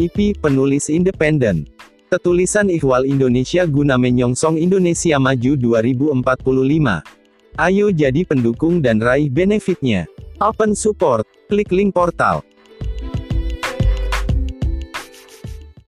IP, penulis independen. Ketulisan ihwal Indonesia guna menyongsong Indonesia Maju 2045. Ayo jadi pendukung dan raih benefitnya. Open support. Klik link portal.